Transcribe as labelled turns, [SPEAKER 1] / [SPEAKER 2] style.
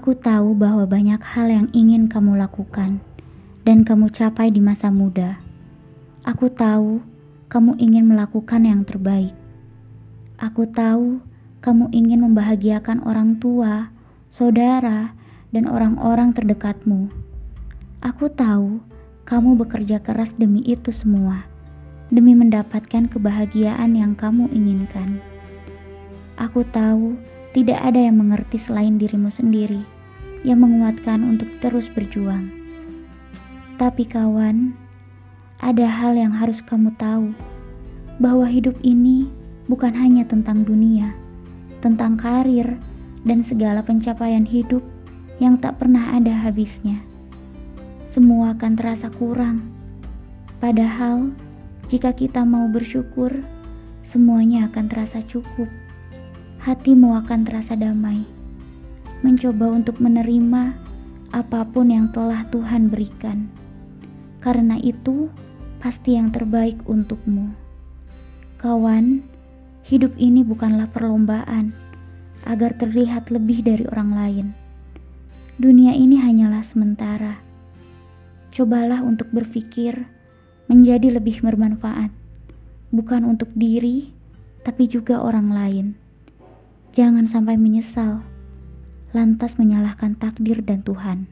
[SPEAKER 1] Aku tahu bahwa banyak hal yang ingin kamu lakukan dan kamu capai di masa muda. Aku tahu kamu ingin melakukan yang terbaik. Aku tahu kamu ingin membahagiakan orang tua, saudara, dan orang-orang terdekatmu. Aku tahu kamu bekerja keras demi itu semua, demi mendapatkan kebahagiaan yang kamu inginkan. Aku tahu tidak ada yang mengerti selain dirimu sendiri yang menguatkan untuk terus berjuang. Tapi kawan, ada hal yang harus kamu tahu, bahwa hidup ini bukan hanya tentang dunia, tentang karir, dan segala pencapaian hidup yang tak pernah ada habisnya. Semua akan terasa kurang, padahal jika kita mau bersyukur, semuanya akan terasa cukup hatimu akan terasa damai. Mencoba untuk menerima apa pun yang telah Tuhan berikan, karena itu pasti yang terbaik untukmu. Kawan, hidup ini bukanlah perlombaan agar terlihat lebih dari orang lain. Dunia ini hanyalah sementara. Cobalah untuk berpikir menjadi lebih bermanfaat, bukan untuk diri, tapi juga orang lain. Jangan sampai menyesal, lantas menyalahkan takdir dan Tuhan.